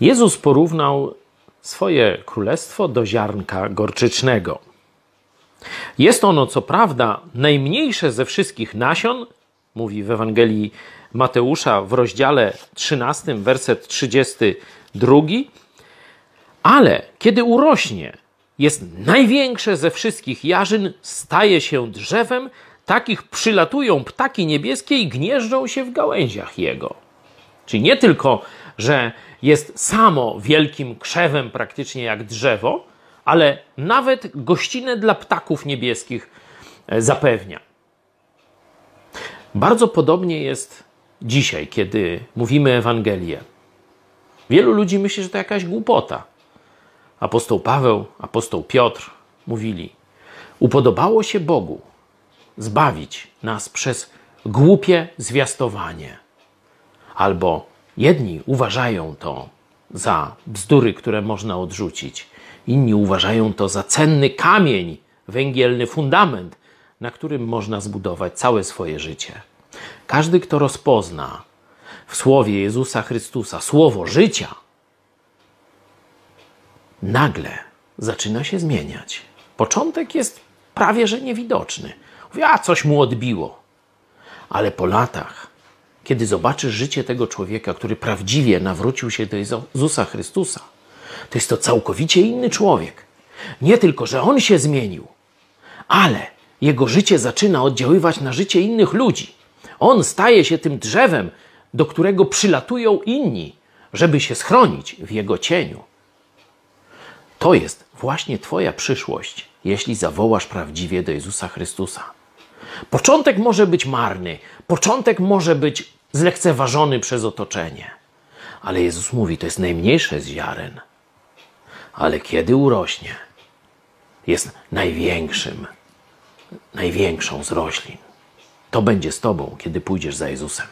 Jezus porównał swoje królestwo do ziarnka gorczycznego. Jest ono, co prawda, najmniejsze ze wszystkich nasion, mówi w Ewangelii Mateusza w rozdziale 13, werset 32, ale kiedy urośnie, jest największe ze wszystkich jarzyn, staje się drzewem, takich przylatują ptaki niebieskie i gnieżdżą się w gałęziach jego. Czyli nie tylko, że jest samo wielkim krzewem, praktycznie jak drzewo, ale nawet gościnę dla ptaków niebieskich e, zapewnia. Bardzo podobnie jest dzisiaj, kiedy mówimy Ewangelię. Wielu ludzi myśli, że to jakaś głupota. Apostoł Paweł, apostoł Piotr mówili: Upodobało się Bogu zbawić nas przez głupie zwiastowanie. Albo jedni uważają to za bzdury, które można odrzucić, inni uważają to za cenny kamień, węgielny fundament, na którym można zbudować całe swoje życie. Każdy, kto rozpozna w słowie Jezusa Chrystusa słowo życia, nagle zaczyna się zmieniać. Początek jest prawie że niewidoczny. Mówi, a coś mu odbiło. Ale po latach, kiedy zobaczysz życie tego człowieka, który prawdziwie nawrócił się do Jezusa Chrystusa, to jest to całkowicie inny człowiek. Nie tylko, że on się zmienił, ale jego życie zaczyna oddziaływać na życie innych ludzi. On staje się tym drzewem, do którego przylatują inni, żeby się schronić w jego cieniu. To jest właśnie Twoja przyszłość, jeśli zawołasz prawdziwie do Jezusa Chrystusa. Początek może być marny, początek może być zlekceważony przez otoczenie, ale Jezus mówi, to jest najmniejsze z ziaren, ale kiedy urośnie, jest największym, największą z roślin. To będzie z Tobą, kiedy pójdziesz za Jezusem.